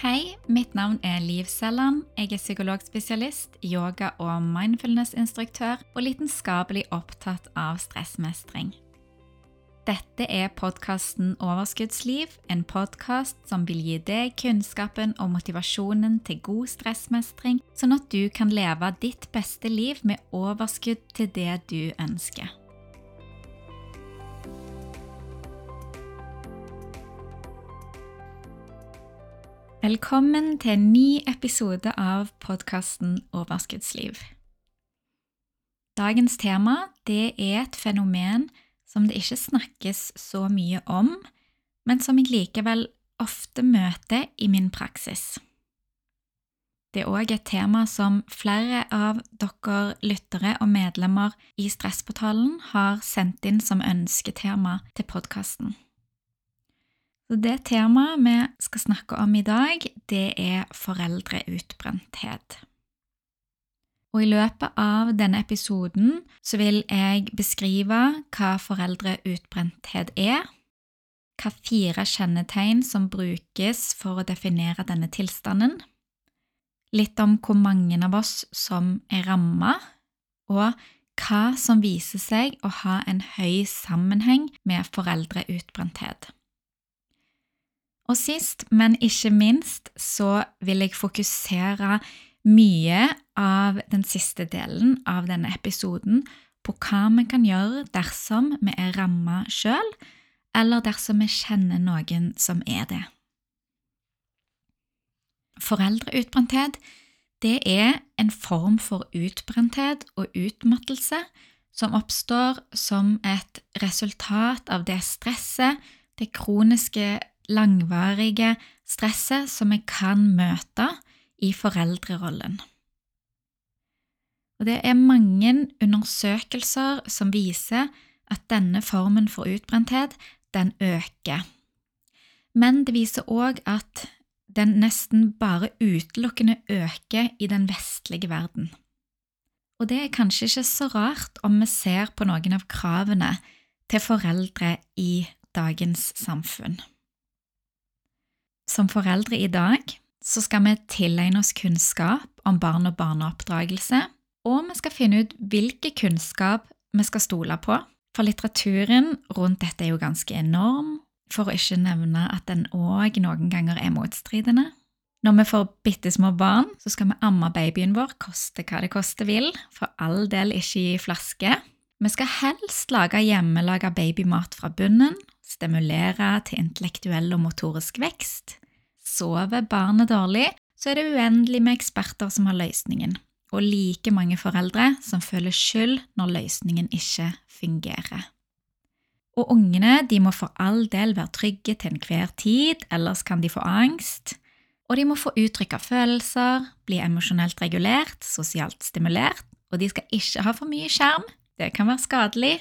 Hei, mitt navn er Liv Selland. Jeg er psykologspesialist, yoga- og mindfulness-instruktør og lidenskapelig opptatt av stressmestring. Dette er podkasten Overskuddsliv, en podkast som vil gi deg kunnskapen og motivasjonen til god stressmestring, sånn at du kan leve ditt beste liv med overskudd til det du ønsker. Velkommen til en ny episode av podkasten Overskuddsliv. Dagens tema det er et fenomen som det ikke snakkes så mye om, men som jeg likevel ofte møter i min praksis. Det er òg et tema som flere av dere lyttere og medlemmer i Stressportalen har sendt inn som ønsketema til podkasten. Så det temaet vi skal snakke om i dag, det er foreldreutbrenthet. Og i løpet av denne episoden så vil jeg beskrive hva foreldreutbrenthet er, hva fire kjennetegn som brukes for å definere denne tilstanden, litt om hvor mange av oss som er ramma, og hva som viser seg å ha en høy sammenheng med foreldreutbrenthet. Og sist, men ikke minst, så vil jeg fokusere mye av den siste delen av denne episoden på hva vi kan gjøre dersom vi er ramma sjøl, eller dersom vi kjenner noen som er det. Foreldreutbrenthet det er en form for utbrenthet og utmattelse som oppstår som et resultat av det stresset, det kroniske langvarige stresset som vi kan møte i foreldrerollen. Og Det er mange undersøkelser som viser at denne formen for utbrenthet den øker. Men det viser òg at den nesten bare utelukkende øker i den vestlige verden. Og det er kanskje ikke så rart om vi ser på noen av kravene til foreldre i dagens samfunn. Som foreldre i dag så skal vi tilegne oss kunnskap om barn og barneoppdragelse, og vi skal finne ut hvilke kunnskap vi skal stole på, for litteraturen rundt dette er jo ganske enorm, for å ikke nevne at den òg noen ganger er motstridende. Når vi får bitte små barn, så skal vi amme babyen vår, koste hva det koste vil, for all del ikke i flaske. Vi skal helst lage hjemmelaga babymat fra bunnen, stimulere til intellektuell og motorisk vekst. Sover barnet dårlig, så er det uendelig med eksperter som har løsningen, og like mange foreldre som føler skyld når løsningen ikke fungerer. Og ungene de må for all del være trygge til enhver tid, ellers kan de få angst. Og de må få uttrykk av følelser, bli emosjonelt regulert, sosialt stimulert, og de skal ikke ha for mye skjerm, det kan være skadelig.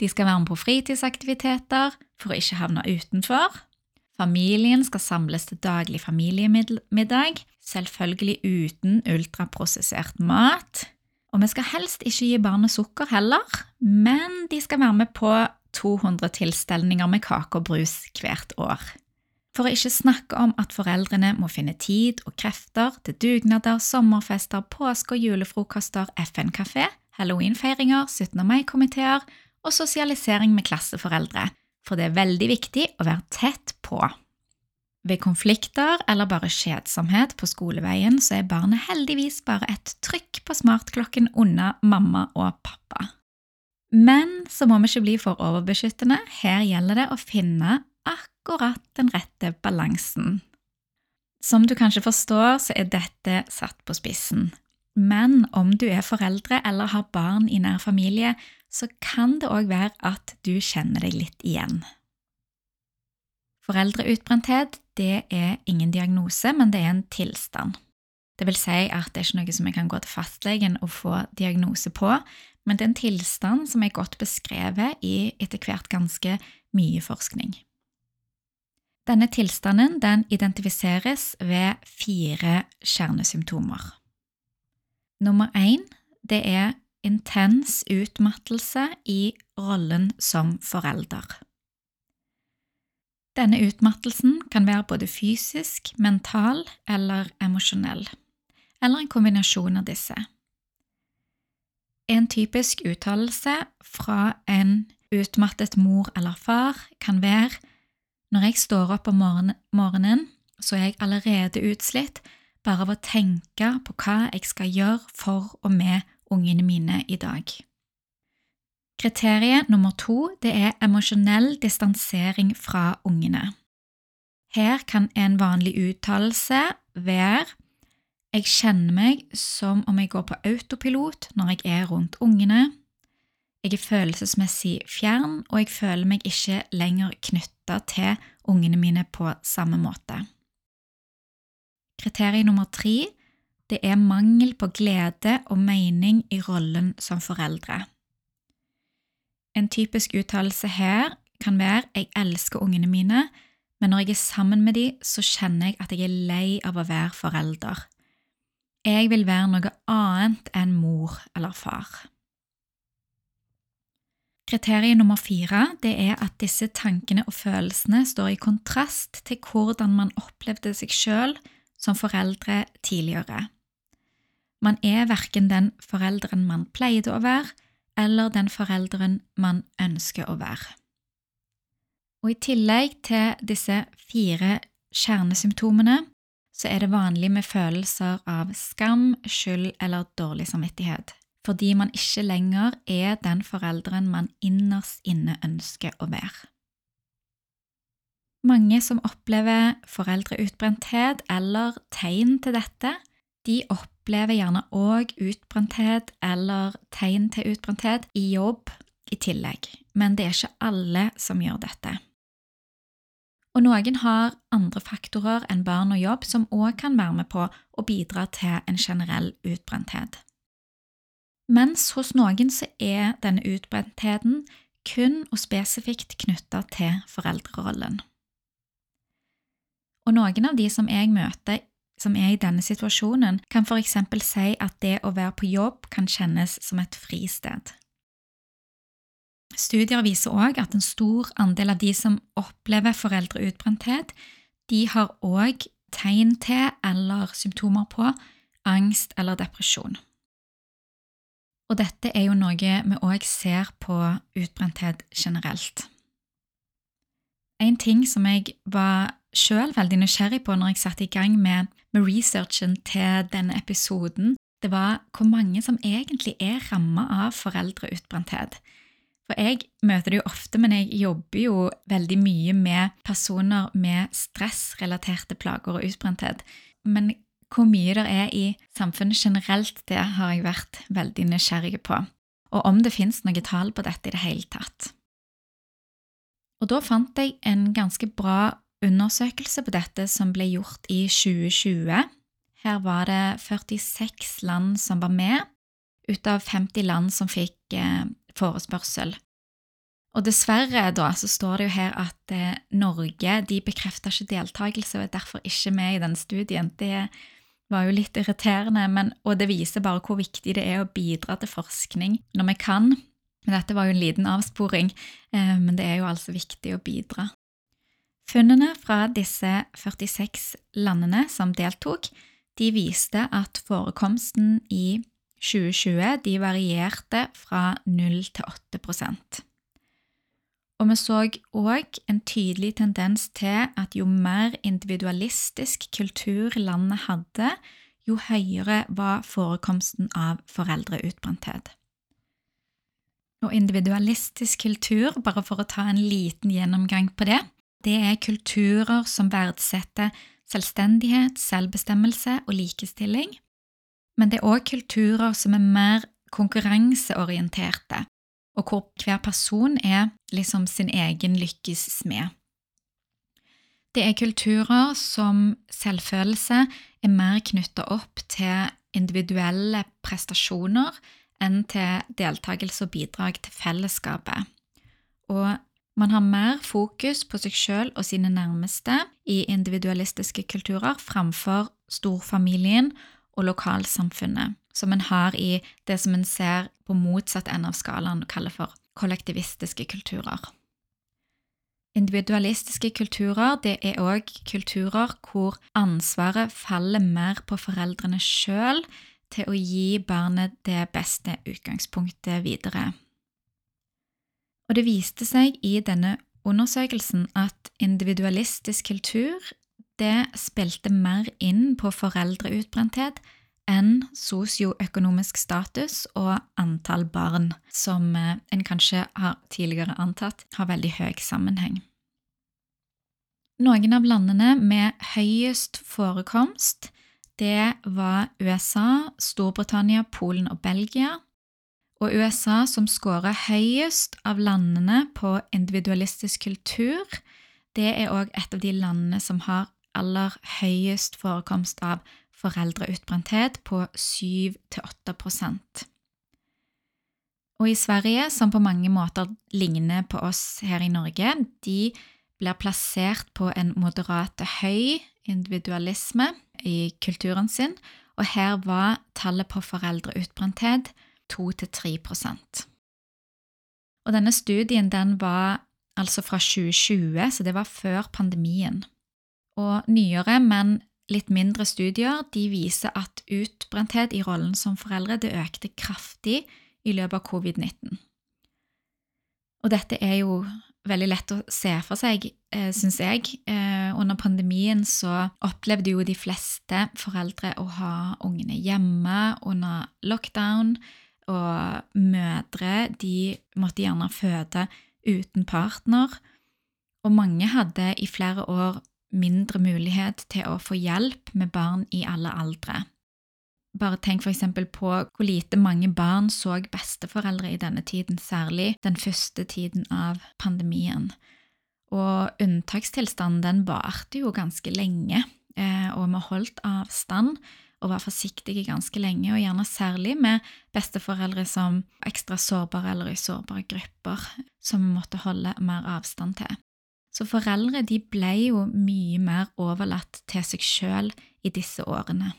De skal være med på fritidsaktiviteter for å ikke havne utenfor. Familien skal samles til daglig familiemiddag, selvfølgelig uten ultraprosessert mat. Og vi skal helst ikke gi barnet sukker heller, men de skal være med på 200 tilstelninger med kake og brus hvert år. For å ikke snakke om at foreldrene må finne tid og krefter til dugnader, sommerfester, påske- og julefrokoster, FN-kafé, halloweenfeiringer, 17. mai-komiteer og sosialisering med klasseforeldre, for det er veldig viktig å være tett på. Ved konflikter eller bare kjedsomhet på skoleveien så er barnet heldigvis bare et trykk på smartklokken unna mamma og pappa. Men så må vi ikke bli for overbeskyttende, her gjelder det å finne akkurat den rette balansen. Som du kanskje forstår, så er dette satt på spissen. Men om du er foreldre eller har barn i nær familie, så kan det òg være at du kjenner deg litt igjen. Foreldreutbrenthet det er ingen diagnose, men det er en tilstand. Det vil si at det er ikke noe som jeg kan gå til fastlegen og få diagnose på, men det er en tilstand som er godt beskrevet i etter hvert ganske mye forskning. Denne tilstanden den identifiseres ved fire kjernesymptomer. Nummer én det er intens utmattelse i rollen som forelder. Denne utmattelsen kan være både fysisk, mental eller emosjonell, eller en kombinasjon av disse. En typisk uttalelse fra en utmattet mor eller far kan være når jeg står opp om morgenen, så er jeg allerede utslitt bare av å tenke på hva jeg skal gjøre for og med ungene mine i dag. Kriteriet nummer to det er emosjonell distansering fra ungene. Her kan en vanlig uttalelse være jeg kjenner meg som om jeg går på autopilot når jeg er rundt ungene. Jeg er følelsesmessig fjern, og jeg føler meg ikke lenger knytta til ungene mine på samme måte. Kriterium nummer tre det er mangel på glede og mening i rollen som foreldre. En typisk uttalelse her kan være 'jeg elsker ungene mine', men når jeg er sammen med dem, så kjenner jeg at jeg er lei av å være forelder. Jeg vil være noe annet enn mor eller far. Kriterium nummer fire det er at disse tankene og følelsene står i kontrast til hvordan man opplevde seg selv som foreldre tidligere. Man er verken den forelderen man pleide å være, eller den forelderen man ønsker å være. Og I tillegg til disse fire kjernesymptomene så er det vanlig med følelser av skam, skyld eller dårlig samvittighet fordi man ikke lenger er den forelderen man innerst inne ønsker å være. Mange som opplever foreldreutbrenthet eller tegn til dette, de opplever gjerne òg utbrenthet eller tegn til utbrenthet i jobb i tillegg, men det er ikke alle som gjør dette. Og noen har andre faktorer enn barn og jobb som òg kan være med på å bidra til en generell utbrenthet mens hos noen så er denne utbrentheten kun og spesifikt knytta til foreldrerollen. Og noen av de som jeg møter som er i denne situasjonen, kan for eksempel si at det å være på jobb kan kjennes som et fristed. Studier viser òg at en stor andel av de som opplever foreldreutbrenthet, de har òg tegn til eller symptomer på angst eller depresjon. Og dette er jo noe vi òg ser på utbrenthet generelt. En ting som jeg var sjøl veldig nysgjerrig på når jeg satte i gang med, med researchen til denne episoden, det var hvor mange som egentlig er ramma av foreldreutbrenthet. For jeg møter det jo ofte, men jeg jobber jo veldig mye med personer med stressrelaterte plager og utbrenthet. Men hvor mye det er i samfunnet generelt, det har jeg vært veldig nysgjerrig på, og om det fins noe tall på dette i det hele tatt. Og da fant jeg en ganske bra undersøkelse på dette som ble gjort i 2020. Her var det 46 land som var med, ut av 50 land som fikk eh, forespørsel. Og dessverre da, så står det jo her at eh, Norge de bekrefter ikke deltakelse og er derfor ikke med i den studien. Det var jo litt irriterende, men, og det viser bare hvor viktig det er å bidra til forskning når vi kan. Dette var jo en liten avsporing, eh, men det er jo altså viktig å bidra. Funnene fra disse 46 landene som deltok, de viste at forekomsten i 2020 de varierte fra 0 til 8% og vi så òg en tydelig tendens til at jo mer individualistisk kultur landet hadde, jo høyere var forekomsten av foreldreutbrenthet. Og individualistisk kultur, bare for å ta en liten gjennomgang på det, det er kulturer som verdsetter selvstendighet, selvbestemmelse og likestilling, men det er òg kulturer som er mer konkurranseorienterte, og hvor hver person er liksom sin egen lykkes smed. Det er kulturer som selvfølelse er mer knytta opp til individuelle prestasjoner enn til deltakelse og bidrag til fellesskapet. Og man har mer fokus på seg sjøl og sine nærmeste i individualistiske kulturer framfor storfamilien og lokalsamfunnet som en har i det som en ser på motsatt ende av skalaen og kaller for kollektivistiske kulturer. Individualistiske kulturer det er òg kulturer hvor ansvaret faller mer på foreldrene sjøl til å gi barnet det beste utgangspunktet videre. Og det viste seg i denne undersøkelsen at individualistisk kultur det spilte mer inn på foreldreutbrenthet enn sosioøkonomisk status og antall barn, som eh, en kanskje har tidligere antatt har veldig høy sammenheng. Noen av landene med høyest forekomst det var USA, Storbritannia, Polen og Belgia. Og USA, som scorer høyest av landene på individualistisk kultur, det er òg et av de landene som har aller høyest forekomst av foreldreutbrenthet på 7-8% Og i Sverige, som på mange måter ligner på oss her i Norge, de blir plassert på en moderat høy individualisme i kulturen sin, og her var tallet på foreldreutbrenthet 2-3% Og denne studien den var altså fra 2020, så det var før pandemien. Og nyere, men litt mindre studier de viser at utbrenthet i rollen som foreldre det økte kraftig i løpet av covid-19. Og dette er jo veldig lett å se for seg, eh, syns jeg. Eh, under pandemien så opplevde jo de fleste foreldre å ha ungene hjemme under lockdown, og mødre de måtte gjerne føde uten partner. Og mange hadde i flere år mindre mulighet til å få hjelp med barn i alle aldre. Bare tenk eksempel på hvor lite mange barn så besteforeldre i denne tiden, særlig den første tiden av pandemien. Og unntakstilstanden den varte jo ganske lenge, eh, og vi holdt avstand og var forsiktige ganske lenge, og gjerne særlig med besteforeldre som ekstra sårbare eller i sårbare grupper, som vi måtte holde mer avstand til. Så foreldre de ble jo mye mer overlatt til seg sjøl i disse årene.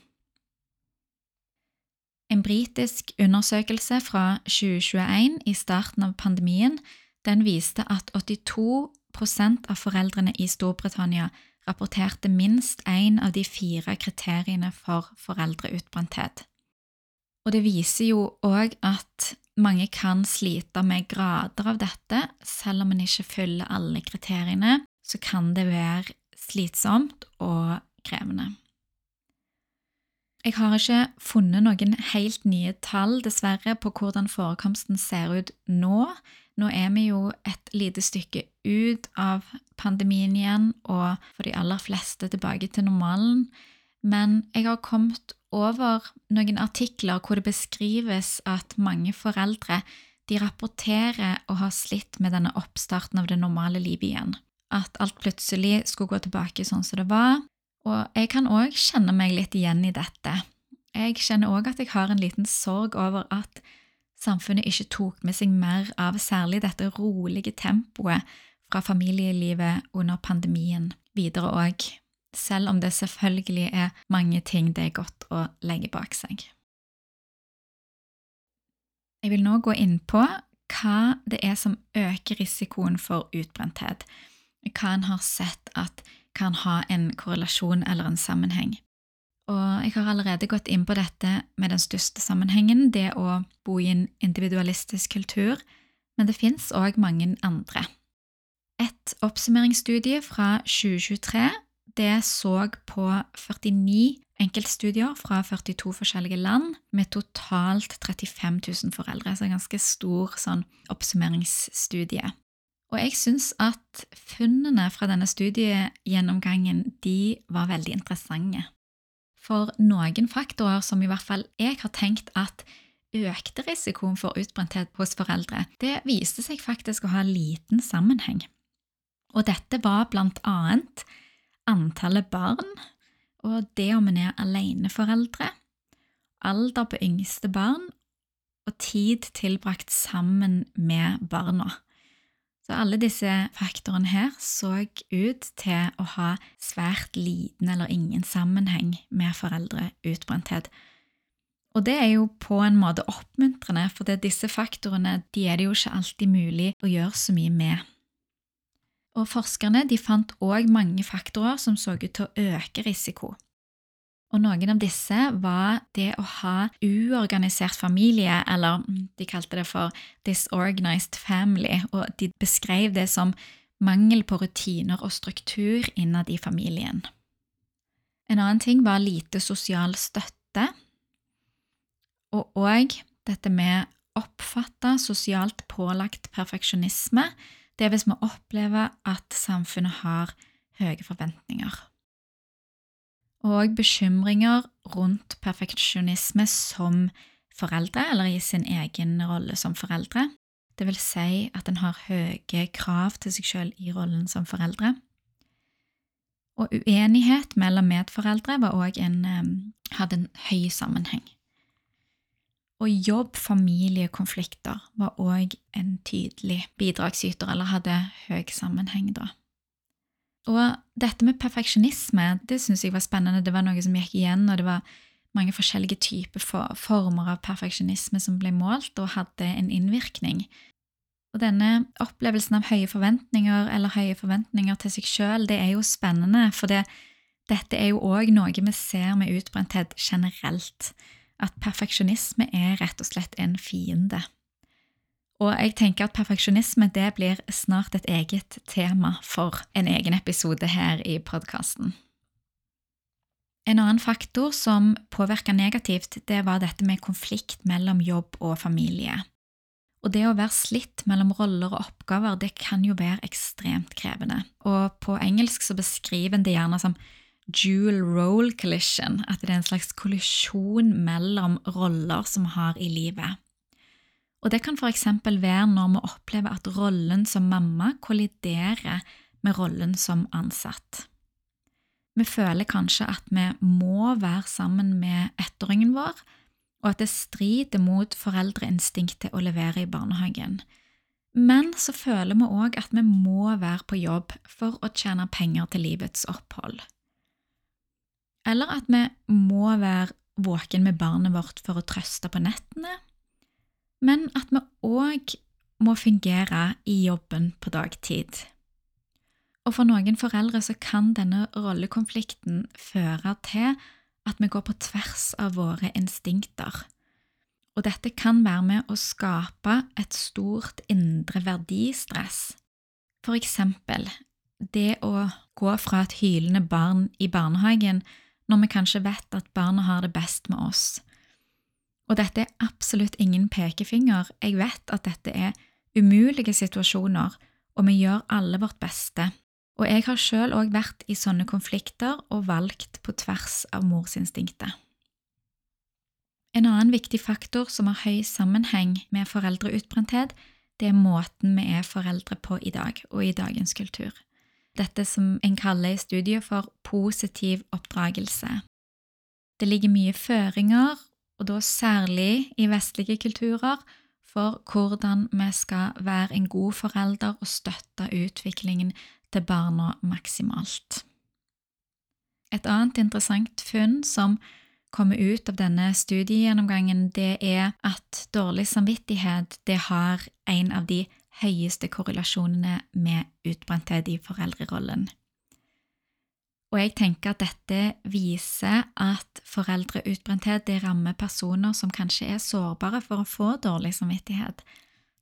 En britisk undersøkelse fra 2021 i starten av pandemien den viste at 82% av foreldrene i Storbritannia rapporterte minst én av de fire kriteriene for foreldreutbrenthet. Og det viser jo òg at mange kan slite med grader av dette. Selv om en ikke følger alle kriteriene, så kan det være slitsomt og krevende. Jeg har ikke funnet noen helt nye tall, dessverre, på hvordan forekomsten ser ut nå. Nå er vi jo et lite stykke ut av pandemien igjen, og for de aller fleste tilbake til normalen. Men jeg har kommet over noen artikler hvor det beskrives at mange foreldre de rapporterer å ha slitt med denne oppstarten av det normale livet igjen. At alt plutselig skulle gå tilbake sånn som det var. Og jeg kan òg kjenne meg litt igjen i dette. Jeg kjenner òg at jeg har en liten sorg over at samfunnet ikke tok med seg mer av særlig dette rolige tempoet fra familielivet under pandemien videre òg selv om det selvfølgelig er mange ting det er godt å legge bak seg. Jeg vil nå gå inn på hva det er som øker risikoen for utbrenthet, hva en har sett at kan ha en korrelasjon eller en sammenheng. Og jeg har allerede gått inn på dette med den største sammenhengen, det å bo i en individualistisk kultur, men det fins òg mange andre. Et oppsummeringsstudie fra 2023 det så på 49 enkeltstudier fra 42 forskjellige land, med totalt 35 000 foreldre. Så en ganske stor sånn oppsummeringsstudie. Og jeg syns at funnene fra denne studiegjennomgangen de var veldig interessante. For noen faktorer som i hvert fall jeg har tenkt at økte risikoen for utbrenthet hos foreldre, det viste seg faktisk å ha liten sammenheng. Og dette var blant annet antallet barn, og det om en er aleneforeldre, alder på yngste barn og tid tilbrakt sammen med barna. Så alle disse faktorene her så ut til å ha svært liten eller ingen sammenheng med foreldreutbrenthet. Og det er jo på en måte oppmuntrende, for disse faktorene de er det jo ikke alltid mulig å gjøre så mye med. Og forskerne fant òg mange faktorer som så ut til å øke risiko. Og noen av disse var det å ha uorganisert familie, eller de kalte det for disorganized family, og de beskrev det som mangel på rutiner og struktur innad i familien. En annen ting var lite sosial støtte, og òg dette med oppfatta sosialt pålagt perfeksjonisme, det er hvis vi opplever at samfunnet har høye forventninger. Og bekymringer rundt perfeksjonisme som foreldre, eller i sin egen rolle som foreldre. Det vil si at en har høye krav til seg selv i rollen som foreldre. Og uenighet mellom medforeldre var også en, hadde en høy sammenheng. Og jobb-familie-konflikter var òg en tydelig bidragsyter, eller hadde høy sammenheng, da. Og dette med perfeksjonisme, det syns jeg var spennende. Det var noe som gikk igjen, og det var mange forskjellige typer former av perfeksjonisme som ble målt og hadde en innvirkning. Og denne opplevelsen av høye forventninger eller høye forventninger til seg sjøl, det er jo spennende, for det, dette er jo òg noe vi ser med utbrenthet generelt at perfeksjonisme er rett og slett en fiende. Og jeg tenker at perfeksjonisme det blir snart et eget tema for en egen episode her i podkasten. En annen faktor som påvirka negativt, det var dette med konflikt mellom jobb og familie. Og det å være slitt mellom roller og oppgaver, det kan jo være ekstremt krevende. Og på engelsk så beskriver en det gjerne som dual role collision, at det er en slags kollisjon mellom roller som vi har i livet. Og Det kan eksempel være når vi opplever at rollen som mamma kolliderer med rollen som ansatt. Vi føler kanskje at vi må være sammen med ettåringen vår, og at det strider mot foreldreinstinktet å levere i barnehagen. Men så føler vi òg at vi må være på jobb for å tjene penger til livets opphold eller at vi må være våken med barnet vårt for å trøste på nettene, men at vi òg må fungere i jobben på dagtid. Og for noen foreldre så kan denne rollekonflikten føre til at vi går på tvers av våre instinkter. Og dette kan være med å skape et stort indre verdistress. For eksempel det å gå fra et hylende barn i barnehagen når vi kanskje vet at barna har det best med oss. Og dette er absolutt ingen pekefinger, jeg vet at dette er umulige situasjoner, og vi gjør alle vårt beste. Og jeg har sjøl òg vært i sånne konflikter og valgt på tvers av morsinstinktet. En annen viktig faktor som har høy sammenheng med foreldreutbrenthet, det er måten vi er foreldre på i dag og i dagens kultur dette som en kaller i studiet for positiv oppdragelse. Det ligger mye føringer, og da særlig i vestlige kulturer, for hvordan vi skal være en god forelder og støtte utviklingen til barna maksimalt. Et annet interessant funn som kommer ut av denne studiegjennomgangen, det er at dårlig samvittighet det har en av de høyeste korrelasjonene med utbrenthet i foreldrerollen. Og jeg tenker at dette viser at foreldreutbrenthet det rammer personer som kanskje er sårbare for å få dårlig samvittighet,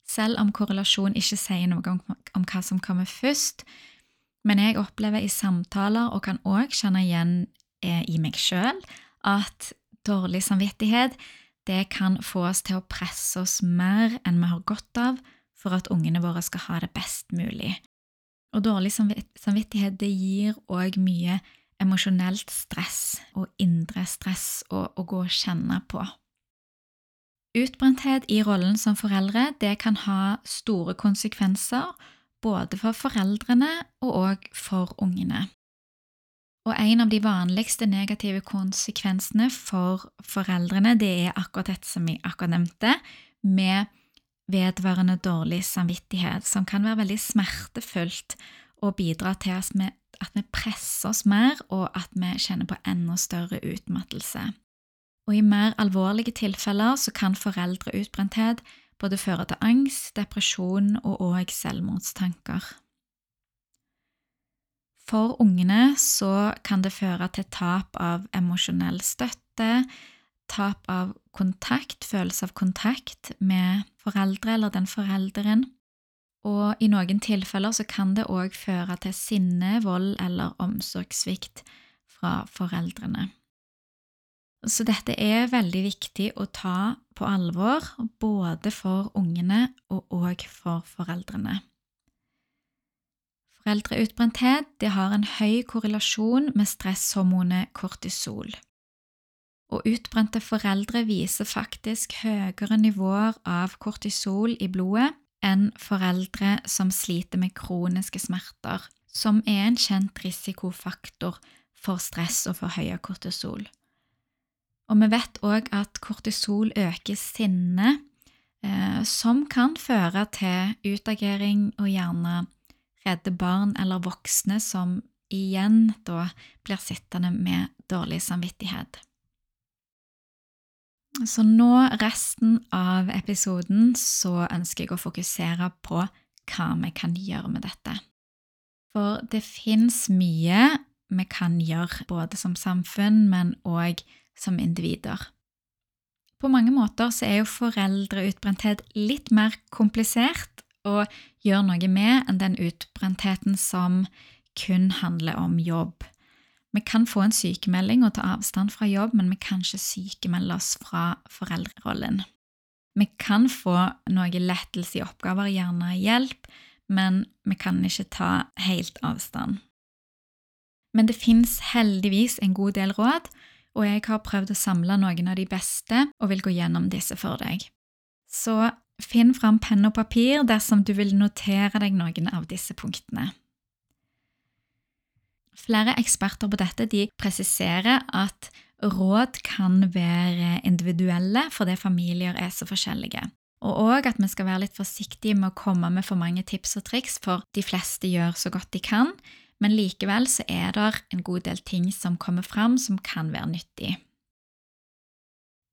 selv om korrelasjon ikke sier noe om, om hva som kommer først. Men jeg opplever i samtaler, og kan òg kjenne igjen eh, i meg sjøl, at dårlig samvittighet det kan få oss til å presse oss mer enn vi har godt av, for at ungene våre skal ha det best mulig. Og dårlig samvittighet det gir òg mye emosjonelt stress og indre stress å, å gå og kjenne på. Utbrenthet i rollen som foreldre det kan ha store konsekvenser både for foreldrene og for ungene. Og en av de vanligste negative konsekvensene for foreldrene det er akkurat dette som vi akkurat nevnte, med vedvarende dårlig samvittighet, som kan være veldig smertefullt og bidra til at vi, at vi presser oss mer, og at vi kjenner på enda større utmattelse. Og I mer alvorlige tilfeller så kan foreldreutbrenthet både føre til angst, depresjon og òg selvmordstanker. For ungene så kan det føre til tap av emosjonell støtte, tap av kontakt, følelse av kontakt med foreldre eller den forelderen. Og i noen tilfeller så kan det òg føre til sinne, vold eller omsorgssvikt fra foreldrene. Så dette er veldig viktig å ta på alvor, både for ungene og òg for foreldrene. Foreldreutbrenthet har en høy korrelasjon med stresshormonet kortisol. Og utbrente foreldre viser faktisk høyere nivåer av kortisol i blodet enn foreldre som sliter med kroniske smerter, som er en kjent risikofaktor for stress og for høyere kortisol. Og vi vet òg at kortisol øker sinne, eh, som kan føre til utagering og gjerne redde barn eller voksne som igjen da blir sittende med dårlig samvittighet. Så nå, resten av episoden, så ønsker jeg å fokusere på hva vi kan gjøre med dette. For det fins mye vi kan gjøre, både som samfunn, men òg som individer. På mange måter så er jo foreldreutbrenthet litt mer komplisert å gjøre noe med enn den utbrentheten som kun handler om jobb. Vi kan få en sykemelding og ta avstand fra jobb, men vi kan ikke sykemelde oss fra foreldrerollen. Vi kan få noe lettelse i oppgaver, gjerne hjelp, men vi kan ikke ta helt avstand. Men det fins heldigvis en god del råd, og jeg har prøvd å samle noen av de beste og vil gå gjennom disse for deg. Så finn fram penn og papir dersom du vil notere deg noen av disse punktene. Flere eksperter på dette de presiserer at råd kan være individuelle fordi familier er så forskjellige. Og òg at vi skal være litt forsiktige med å komme med for mange tips og triks, for de fleste gjør så godt de kan, men likevel så er det en god del ting som kommer fram som kan være nyttig.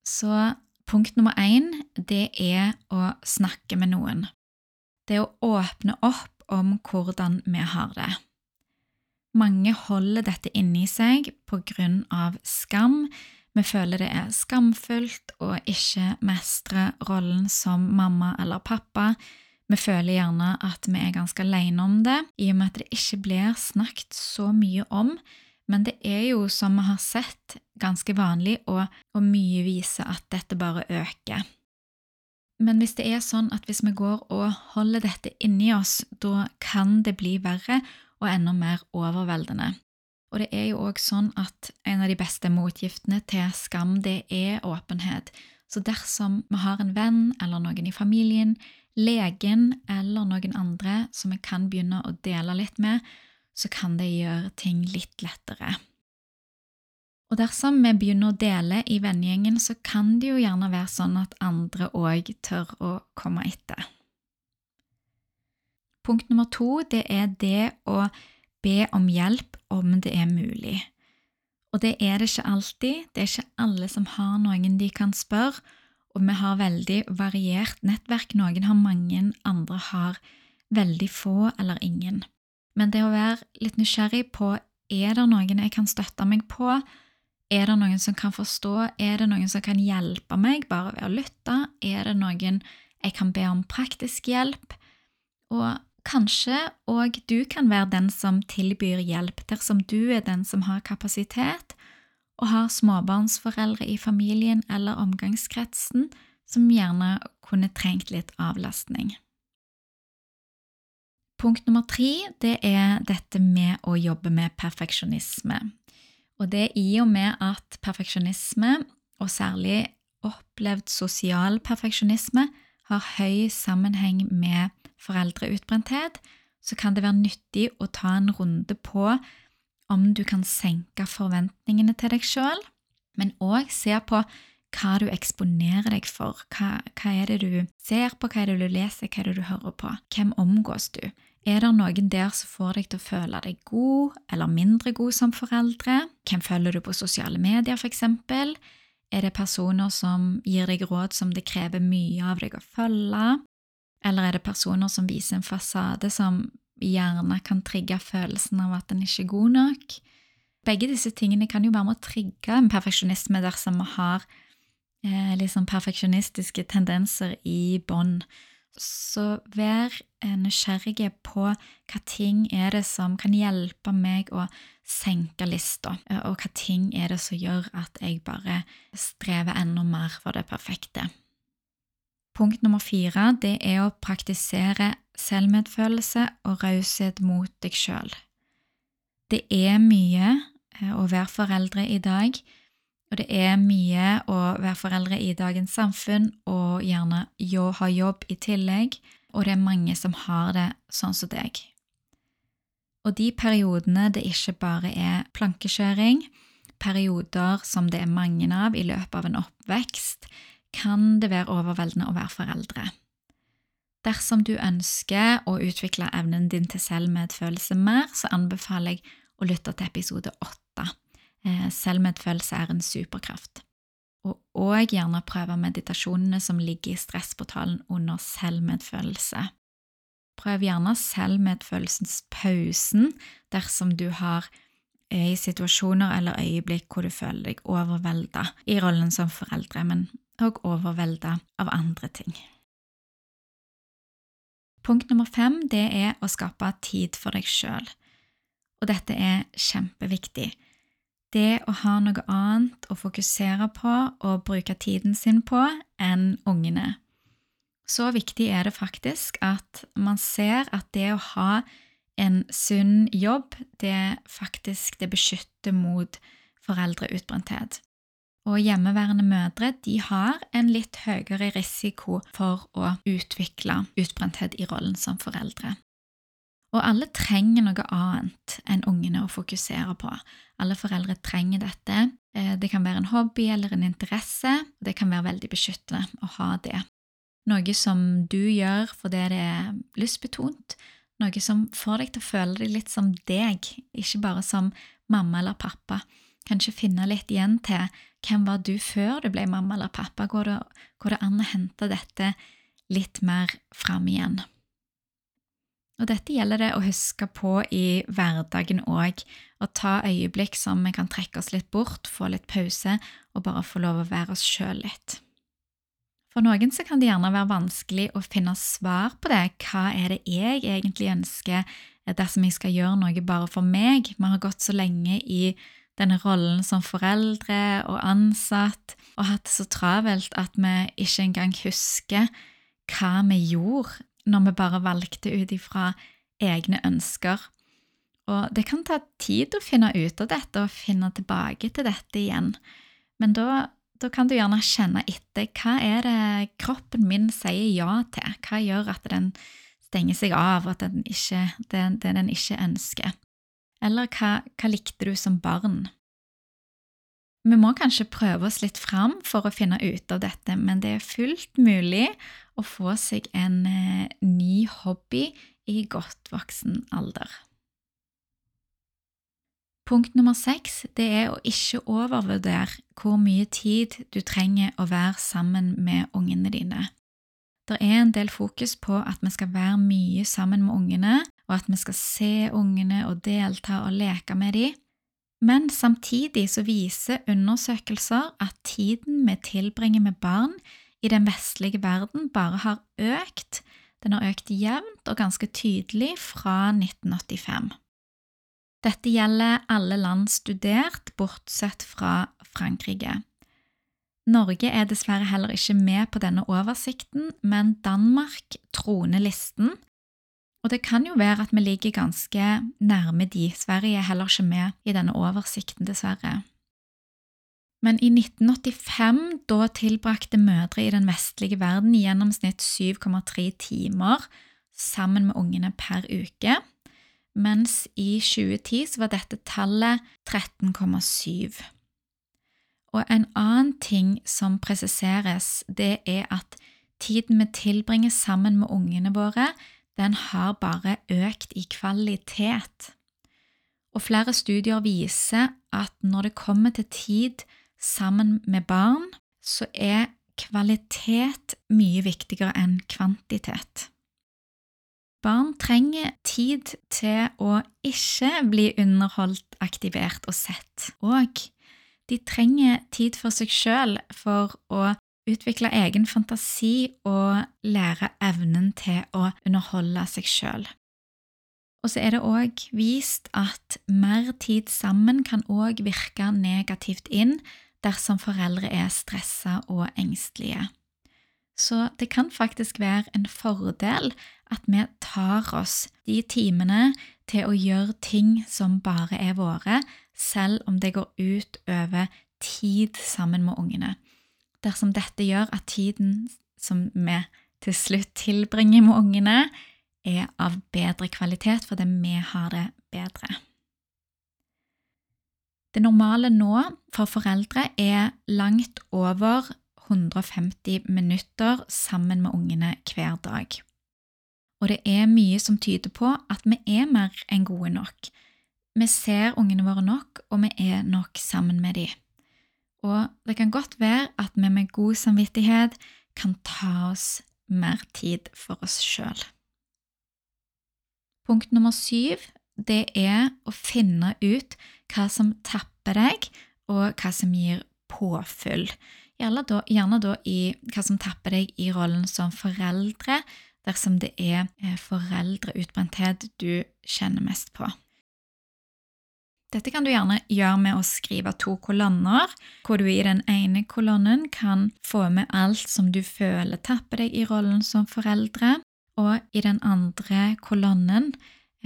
Så punkt nummer én, det er å snakke med noen. Det er å åpne opp om hvordan vi har det. Mange holder dette inni seg på grunn av skam. Vi føler det er skamfullt å ikke mestre rollen som mamma eller pappa. Vi føler gjerne at vi er ganske alene om det, i og med at det ikke blir snakket så mye om. Men det er jo, som vi har sett, ganske vanlig, og, og mye viser at dette bare øker. Men hvis det er sånn at hvis vi går og holder dette inni oss, da kan det bli verre, og enda mer overveldende. Og det er jo òg sånn at en av de beste motgiftene til skam, det er åpenhet. Så dersom vi har en venn eller noen i familien, legen eller noen andre som vi kan begynne å dele litt med, så kan det gjøre ting litt lettere. Og dersom vi begynner å dele i vennegjengen, så kan det jo gjerne være sånn at andre òg tør å komme etter. Punkt nummer to det er det å be om hjelp om det er mulig. Og det er det ikke alltid. Det er ikke alle som har noen de kan spørre, og vi har veldig variert nettverk. Noen har mange, andre har veldig få eller ingen. Men det å være litt nysgjerrig på er det noen jeg kan støtte meg på, er det noen som kan forstå, er det noen som kan hjelpe meg bare ved å lytte, er det noen jeg kan be om praktisk hjelp, og Kanskje òg du kan være den som tilbyr hjelp, dersom du er den som har kapasitet og har småbarnsforeldre i familien eller omgangskretsen som gjerne kunne trengt litt avlastning. Punkt nummer tre det er dette med å jobbe med perfeksjonisme. Og det er i og med at perfeksjonisme, og særlig opplevd sosial perfeksjonisme, har høy sammenheng med foreldreutbrenthet, så kan det være nyttig å ta en runde på om du kan senke forventningene til deg sjøl, men òg se på hva du eksponerer deg for. Hva, hva, er det du ser på, hva er det du leser, hva er det du hører på? Hvem omgås du? Er det noen der som får deg til å føle deg god eller mindre god som foreldre? Hvem følger du på sosiale medier, eksempel? Er det personer som gir deg råd som det krever mye av deg å følge? Eller er det personer som viser en fasade som gjerne kan trigge følelsen av at en ikke er god nok. Begge disse tingene kan jo være med å trigge en perfeksjonisme dersom vi har eh, liksom perfeksjonistiske tendenser i bånd. Så vær eh, nysgjerrig på hva ting er det som kan hjelpe meg å senke lista, eh, og hva ting er det som gjør at jeg bare strever enda mer for det perfekte. Punkt nummer fire det er å praktisere selvmedfølelse og raushet mot deg sjøl. Det er mye eh, å være foreldre i dag, og det er mye å være foreldre i dagens samfunn og gjerne ha jobb i tillegg, og det er mange som har det sånn som deg. Og de periodene det ikke bare er plankekjøring, perioder som det er mange av i løpet av en oppvekst, kan det være overveldende å være foreldre. Dersom du ønsker å utvikle evnen din til selvmedfølelse mer, så anbefaler jeg å lytte til episode åtte. Eh, selvmedfølelse er en superkraft. Og òg gjerne prøve meditasjonene som ligger i stressportalen under selvmedfølelse. Prøv gjerne selvmedfølelsens pausen dersom du har er i situasjoner eller øyeblikk hvor du føler deg overvelda i rollen som foreldre, men òg overvelda av andre ting. Punkt nummer fem det er å skape tid for deg sjøl. Og dette er kjempeviktig. Det å ha noe annet å fokusere på og bruke tiden sin på enn ungene. Så viktig er det faktisk at man ser at det å ha en sunn jobb, det faktisk det beskytter mot foreldreutbrenthet. Og hjemmeværende mødre de har en litt høyere risiko for å utvikle utbrenthet i rollen som foreldre. Og alle trenger noe annet enn ungene å fokusere på. Alle foreldre trenger dette. Eh, det kan være en hobby eller en interesse. og Det kan være veldig beskyttende å ha det. Noe som du gjør fordi det er lystbetont. Noe som får deg til å føle deg litt som deg, ikke bare som mamma eller pappa. Kanskje finne litt igjen til hvem var du før du ble mamma eller pappa? Går det, går det an å hente dette litt mer fram igjen? Og dette gjelder det å huske på i hverdagen òg, å ta øyeblikk som vi kan trekke oss litt bort, få litt pause og bare få lov å være oss sjøl litt. For noen så kan det gjerne være vanskelig å finne svar på det. Hva er det jeg egentlig ønsker dersom jeg skal gjøre noe bare for meg? Vi har gått så lenge i denne rollen som foreldre og ansatt, og hatt det så travelt at vi ikke engang husker hva vi gjorde når vi bare valgte ut ifra egne ønsker. Og det kan ta tid å finne ut av dette og finne tilbake til dette igjen, men da, da kan du gjerne kjenne etter hva er det kroppen min sier ja til, hva gjør at den stenger seg av, at den ikke, det, det den ikke ønsker. Eller hva, hva likte du som barn? Vi må kanskje prøve oss litt fram for å finne ut av dette, men det er fullt mulig å få seg en eh, ny hobby i godt voksen alder. Punkt nummer seks det er å ikke overvurdere hvor mye tid du trenger å være sammen med ungene dine. Det er en del fokus på at vi skal være mye sammen med ungene, og at vi skal se ungene og delta og leke med dem. Men samtidig så viser undersøkelser at tiden vi tilbringer med barn i den vestlige verden, bare har økt. Den har økt jevnt og ganske tydelig fra 1985. Dette gjelder alle land studert, bortsett fra Frankrike. Norge er dessverre heller ikke med på denne oversikten, men Danmark troner listen, og det kan jo være at vi ligger ganske nærme de. Sverige er heller ikke med i denne oversikten, dessverre. Men i 1985, da tilbrakte mødre i den vestlige verden i gjennomsnitt 7,3 timer sammen med ungene per uke, mens i 2010 så var dette tallet 13,7. Og en annen ting som presiseres, det er at tiden vi tilbringer sammen med ungene våre, den har bare økt i kvalitet. Og flere studier viser at når det kommer til tid sammen med barn, så er kvalitet mye viktigere enn kvantitet. Barn trenger tid til å ikke bli underholdt, aktivert og sett, og de trenger tid for seg sjøl for å utvikle egen fantasi og lære evnen til å underholde seg sjøl. Og så er det òg vist at mer tid sammen kan òg virke negativt inn dersom foreldre er stressa og engstelige. Så det kan faktisk være en fordel at vi tar oss de timene til å gjøre ting som bare er våre, selv om det går ut over tid sammen med ungene. Dersom dette gjør at tiden som vi til slutt tilbringer med ungene, er av bedre kvalitet fordi vi har det bedre. Det normale nå for foreldre er langt over 150 minutter sammen med ungene hver dag. Og det er mye som tyder på at vi er mer enn gode nok. Vi ser ungene våre nok, og vi er nok sammen med dem. Og det kan godt være at vi med god samvittighet kan ta oss mer tid for oss sjøl. Punkt nummer syv det er å finne ut hva som tapper deg, og hva som gir påfyll. Gjerne da, gjerne da i hva som tapper deg i rollen som foreldre, dersom det er eh, foreldreutbrenthet du kjenner mest på. Dette kan du gjerne gjøre med å skrive to kolonner, hvor du i den ene kolonnen kan få med alt som du føler tapper deg i rollen som foreldre, og i den andre kolonnen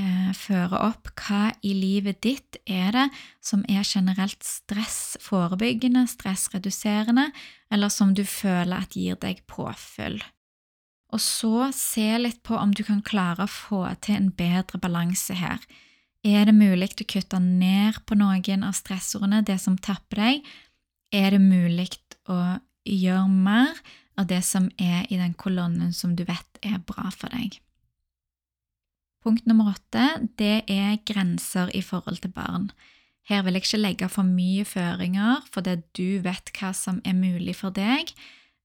eh, føre opp hva i livet ditt er det som er generelt stressforebyggende, stressreduserende, eller som du føler at gir deg påfyll. Og så se litt på om du kan klare å få til en bedre balanse her. Er det mulig å kutte ned på noen av stressordene, det som tapper deg? Er det mulig å gjøre mer av det som er i den kolonnen som du vet er bra for deg? Punkt nummer åtte det er grenser i forhold til barn. Her vil jeg ikke legge for mye føringer, fordi du vet hva som er mulig for deg,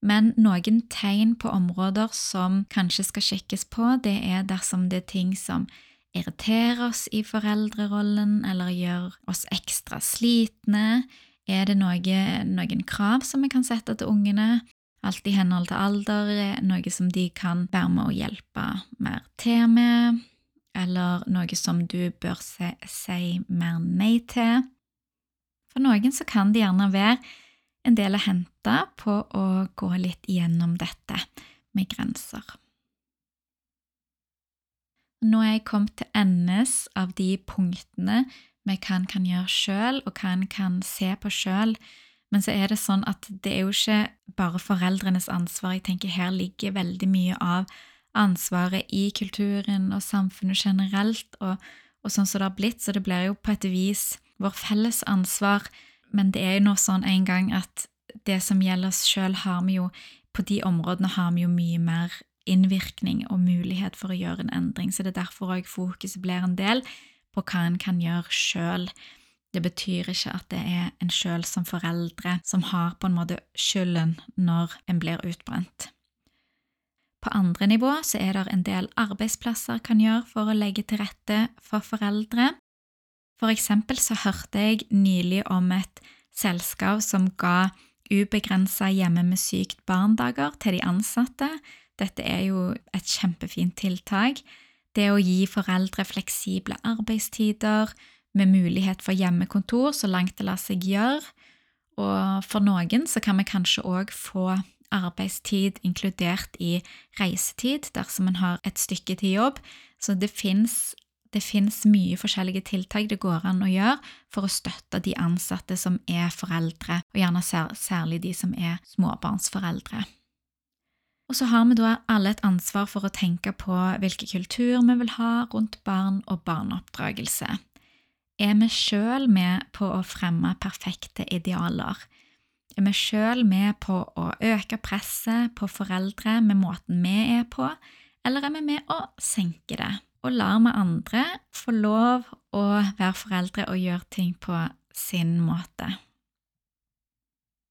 men noen tegn på områder som kanskje skal sjekkes på, det er dersom det er ting som irriterer oss i foreldrerollen eller gjøre oss ekstra slitne. Er det noe, noen krav som vi kan sette til ungene? Alt i henhold til alder, noe som de kan være med å hjelpe mer til med eller noe som du bør si, si mer nei til. For noen så kan det gjerne være en del å hente på å gå litt gjennom dette med grenser. Nå er jeg kommet til endes av de punktene med hva en kan gjøre sjøl, og hva en kan se på sjøl. Men så er det sånn at det er jo ikke bare foreldrenes ansvar. Jeg tenker Her ligger veldig mye av ansvaret i kulturen og samfunnet generelt, og, og sånn som det har blitt, så det blir jo på et vis vår felles ansvar, men det er jo nå sånn en gang at det som gjelder oss sjøl, har vi jo på de områdene har vi jo mye mer innvirkning og mulighet for å gjøre en endring, så det er derfor òg fokuset blir en del på hva en kan gjøre sjøl. Det betyr ikke at det er en sjøl som foreldre som har på en måte skylden når en blir utbrent. På andre nivå så er det en del arbeidsplasser kan gjøre for å legge til rette for foreldre. For eksempel så hørte jeg nylig om et selskap som ga ubegrensa hjemme med sykt barn-dager til de ansatte. Dette er jo et kjempefint tiltak. Det å gi foreldre fleksible arbeidstider med mulighet for hjemmekontor så langt det lar seg gjøre. Og for noen så kan vi kanskje òg få arbeidstid inkludert i reisetid dersom en har et stykke til jobb. Så det fins mye forskjellige tiltak det går an å gjøre for å støtte de ansatte som er foreldre, og gjerne særlig de som er småbarnsforeldre. Og så har vi da alle et ansvar for å tenke på hvilken kultur vi vil ha rundt barn og barneoppdragelse. Er vi sjøl med på å fremme perfekte idealer? Er vi sjøl med på å øke presset på foreldre med måten vi er på, eller er vi med å senke det? Og lar vi andre få lov å være foreldre og gjøre ting på sin måte?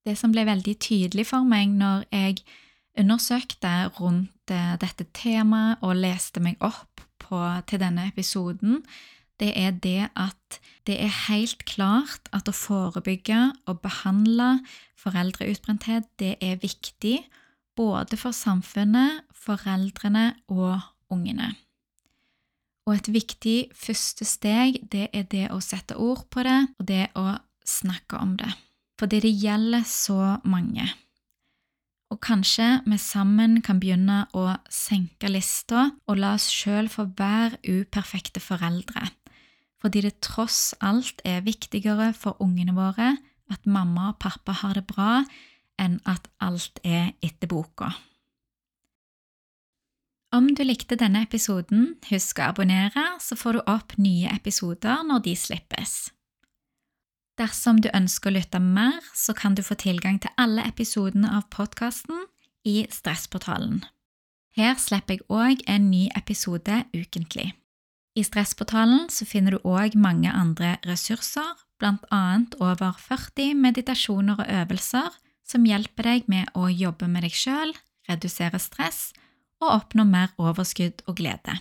Det som ble veldig tydelig for meg når jeg undersøkte rundt eh, dette temaet og leste meg opp på, til denne episoden, det er det at det er helt klart at å forebygge og behandle foreldreutbrenthet, det er viktig både for samfunnet, foreldrene og ungene. Og et viktig første steg, det er det å sette ord på det, og det å snakke om det. Fordi det gjelder så mange. Og kanskje vi sammen kan begynne å senke lista og la oss sjøl få være uperfekte foreldre. Fordi det tross alt er viktigere for ungene våre at mamma og pappa har det bra, enn at alt er etter boka. Om du likte denne episoden, husk å abonnere, så får du opp nye episoder når de slippes. Dersom du ønsker å lytte mer, så kan du få tilgang til alle episodene av podkasten i Stressportalen. Her slipper jeg òg en ny episode ukentlig. I Stressportalen finner du òg mange andre ressurser, annet over 40 meditasjoner og øvelser som hjelper deg med å jobbe med deg sjøl, redusere stress og oppnå mer overskudd og glede.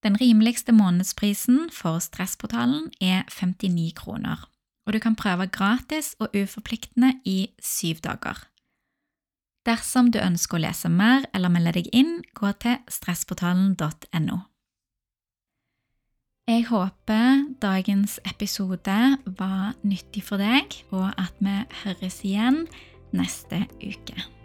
Den rimeligste månedsprisen for Stressportalen er 59 kroner, og du kan prøve gratis og uforpliktende i syv dager. Dersom du ønsker å lese mer eller melde deg inn, gå til stressportalen.no. Jeg håper dagens episode var nyttig for deg, og at vi høres igjen neste uke.